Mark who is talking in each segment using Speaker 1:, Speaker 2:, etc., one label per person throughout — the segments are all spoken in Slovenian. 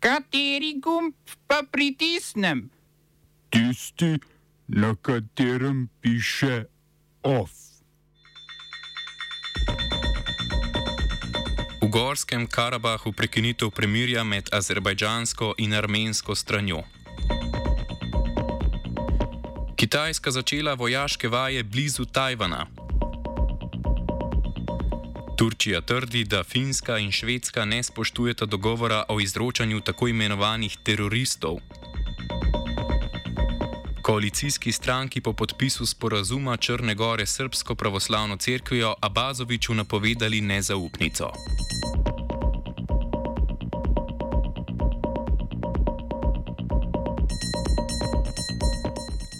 Speaker 1: Kateri gumb pa pritisnem?
Speaker 2: Tisti, na katerem piše OF.
Speaker 3: V Gorskem Karabahu prekinitev premirja med azerbajdžansko in armensko stranjo. Kitajska začela vojaške vaje blizu Tajvana. Turčija trdi, da Finska in Švedska ne spoštujeta dogovora o izročanju tako imenovanih teroristov. Koalicijski stranki po podpisu sporazuma Črne Gore s Srpsko pravoslavno cerkvijo Abazoviču napovedali nezaupnico.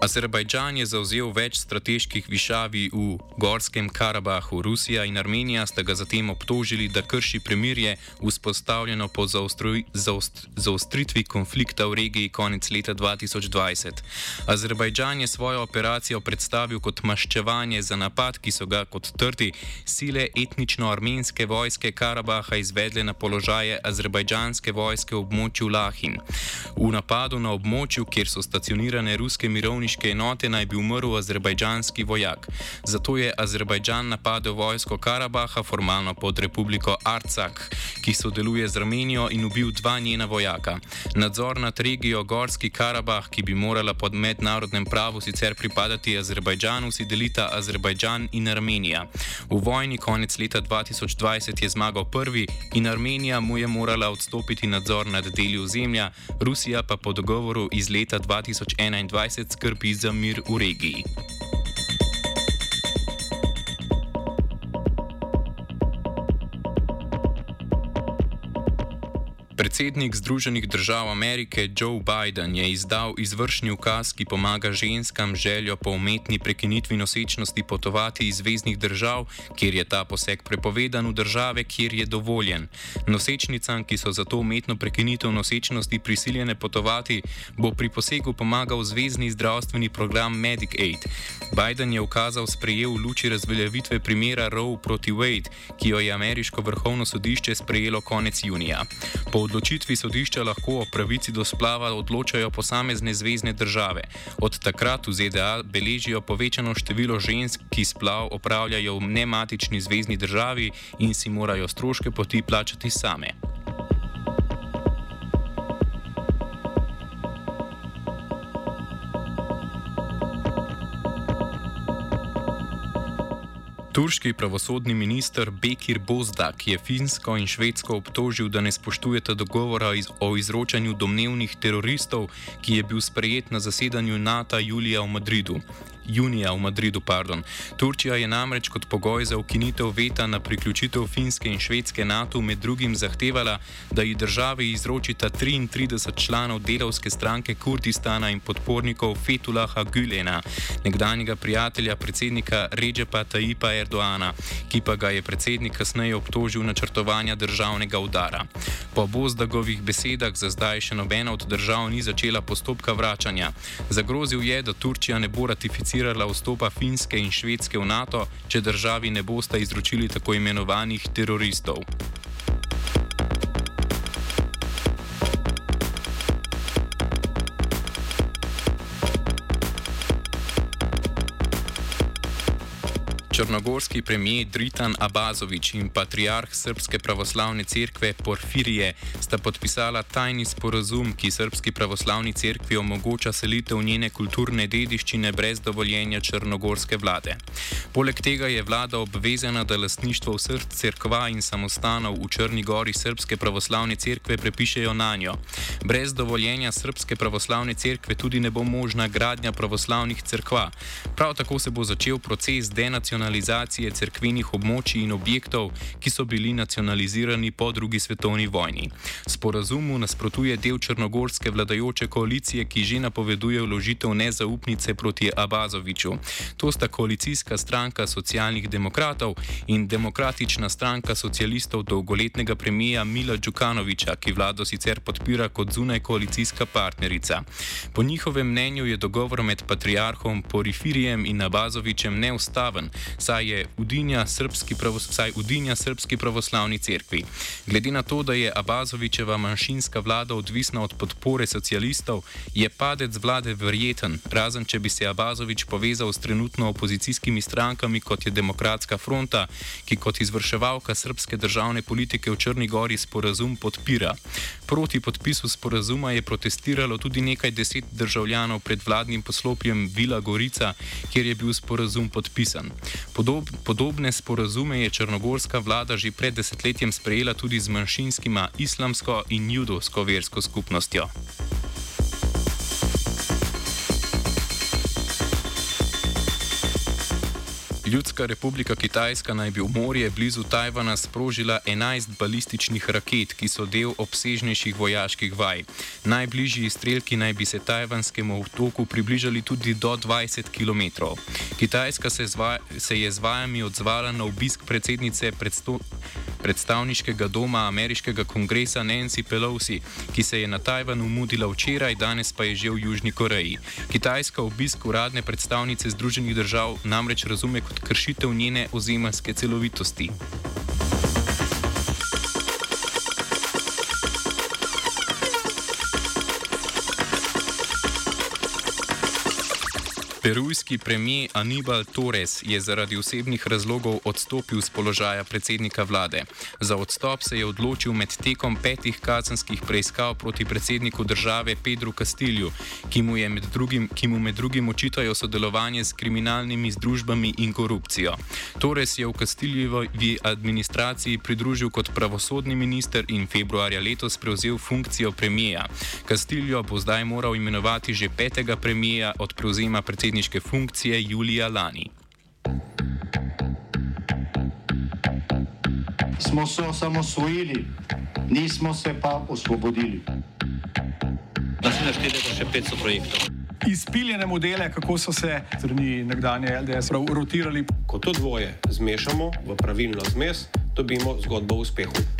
Speaker 3: Azerbajdžan je zauzel več strateških višavi v Gorskem Karabahu. Rusija in Armenija sta ga zatem obtožili, da krši premirje, vzpostavljeno po zaostri, zaost, zaostritvi konflikta v regiji konec leta 2020. Azerbajdžan je svojo operacijo predstavil kot maščevanje za napad, ki so ga, kot trdi, sile etnično-armenske vojske Karabaha izvedle na položaje azerbajdžanske vojske v območju Lahin. V napadu na območju, kjer so stacionirane ruske mirovniške vojniške enote naj bi umrl azerbajdžanski vojak. Zato je Azerbajdžan napadel vojsko Karabaha formalno pod republiko Arcak, ki sodeluje z Armenijo in ubil dva njena vojaka. Nadzor nad regijo Gorski Karabah, ki bi morala pod mednarodnem pravu sicer pripadati Azerbajdžanu, si delita Azerbajdžan in Armenija. V vojni konec leta 2020 je zmagal prvi in Armenija mu je morala odstopiti nadzor nad deli ozemlja, Rusija pa po dogovoru iz leta 2021 skrbi skrbi za mir v regiji. Predsednik Združenih držav Amerike Joe Biden je izdal izvršni ukaz, ki pomaga ženskam željo po umetni prekinitvi nosečnosti potovati iz zvezdnih držav, kjer je ta poseg prepovedan, v države, kjer je dovoljen. Nosečnicam, ki so za to umetno prekinitev nosečnosti prisiljene potovati, bo pri posegu pomagal zvezdni zdravstveni program Medicaid. Biden je ukazal sprejel v luči razveljavitve primera Roe proti Wade, ki jo je ameriško vrhovno sodišče sprejelo konec junija. Po odločitvi sodišča lahko o pravici do splava odločajo posamezne zvezdne države. Od takrat v ZDA beležijo povečano število žensk, ki splav opravljajo v nematični zvezdni državi in si morajo stroške poti plačati same. Turški pravosodni minister Bekir Bozdak je Finsko in Švedsko obtožil, da ne spoštujete dogovora o izročanju domnevnih teroristov, ki je bil sprejet na zasedanju NATO julija v Madridu junija v Madridu. Pardon. Turčija je namreč kot pogoj za ukinitev veta na priključitev Finske in Švedske NATO med drugim zahtevala, da ji državi izročita 33 članov delovske stranke Kurdistana in podpornikov Fetulaha Gülena, nekdanjega prijatelja predsednika Ređepa Tajipa Erdoana, ki pa ga je predsednik kasneje obtožil načrtovanja državnega udara. Po Bozdagovih besedah za zdaj še nobena od držav ni začela postopka vračanja. Zagrozil je, da Turčija ne bo ratificirala financirala vstopa Finske in Švedske v NATO, če državi ne bosta izročili tako imenovanih teroristov. Črnogorski premijer Dritan Abazovič in patriarh Srpske pravoslavne cerkve Porfirije sta podpisala tajni sporazum, ki Srpski pravoslavni cerkvi omogoča selitev njene kulturne dediščine brez dovoljenja črnogorske vlade. Poleg tega je vlada obvezana, da lastništvo vseh cerkva in samostanov v Črni gori Srpske pravoslavne cerkve prepišejo na njo. Brez dovoljenja Srpske pravoslavne cerkve tudi ne bo možna gradnja pravoslavnih cerkva. Prav tako se bo začel proces denacionalizacije nacionalizacije cerkvenih območij in objektov, ki so bili nacionalizirani po drugi svetovni vojni. Sporazumu nasprotuje del črnogorske vladajoče koalicije, ki že napoveduje vložitev nezaupnice proti Abazoviču. To sta koalicijska stranka socialnih demokratov in demokratična stranka socialistov dolgoletnega premija Mila Djukanoviča, ki vlado sicer podpira kot zunaj koalicijska partnerica. Po njihovem mnenju je dogovor med patriarhom Porifirijem in Abazovičem neustaven, saj je udinja srpski, pravos, saj udinja srpski pravoslavni cerkvi. Glede na to, da je Abazovičeva manjšinska vlada odvisna od podpore socialistov, je padec vlade verjeten, razen če bi se Abazovič povezal s trenutno opozicijskimi strankami, kot je Demokratska fronta, ki kot izvrševalka srpske državne politike v Črni Gori sporazum podpira. Proti podpisu sporazuma je protestiralo tudi nekaj deset državljanov pred vladnim poslopjem Vila Gorica, kjer je bil sporazum podpisan. Podob, podobne sporazume je črnogorska vlada že pred desetletjem sprejela tudi z manjšinskima islamsko in judovsko versko skupnostjo. Ljudska republika Kitajska naj bi v morje blizu Tajvana sprožila 11 balističnih raket, ki so del obsežnejših vojaških vaj. Najbližji izstrelki naj bi se tajvanskemu otoku približali tudi do 20 km. Kitajska se, zva, se je z vajami odzvala na obisk predsednice predstavniškega doma ameriškega kongresa Nancy Pelosi, ki se je na Tajvanu mudila včeraj, danes pa je že v Južni Koreji. Kitajska obisk uradne predstavnice Združenih držav namreč razume kot kršitev njene ozemljske celovitosti. Perujski premijer Anibal Torres je zaradi osebnih razlogov odstopil z položaja predsednika vlade. Za odstop se je odločil med tekom petih kazenskih preiskav proti predsedniku države Pedru Castilju, ki mu, med drugim, ki mu med drugim očitajo sodelovanje s kriminalnimi združbami in korupcijo. Torres je v Castiljevi administraciji pridružil kot pravosodni minister in februarja letos prevzel funkcijo premijeja. Castiljo bo zdaj moral imenovati že petega premijeja od prevzema predsednika predsedniške funkcije julija lani.
Speaker 4: Smo se osamosvojili, nismo se pa osvobodili.
Speaker 5: Da se naštejemo še 500 projektov.
Speaker 6: Izpiljene modele, kako so se strani nekdanje LDS rotirali.
Speaker 7: Ko to dvoje zmešamo v pravilno zmes, dobimo zgodbo o uspehu.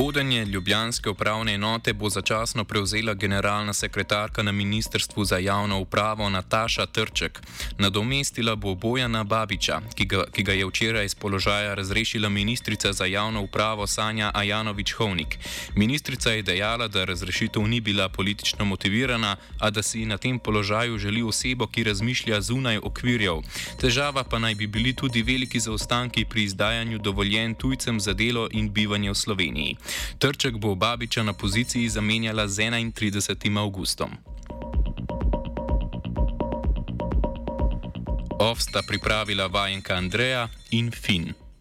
Speaker 3: Vodenje Ljubljanske upravne enote bo začasno prevzela generalna sekretarka na Ministrstvu za javno upravo Nataša Trček. Nadomestila bo Bojana Babiča, ki ga, ki ga je včeraj iz položaja razrešila ministrica za javno upravo Sanja Ajanovič-Hovnik. Ministrica je dejala, da razrešitev ni bila politično motivirana, a da si na tem položaju želi osebo, ki razmišlja zunaj okvirjev. Težava pa naj bi bili tudi veliki zaostanki pri izdajanju dovoljen tujcem za delo in bivanje v Sloveniji. Trček bo Babiča na poziciji zamenjala z 31. augustom. Ovsta pripravila vajenka Andreja in Finn.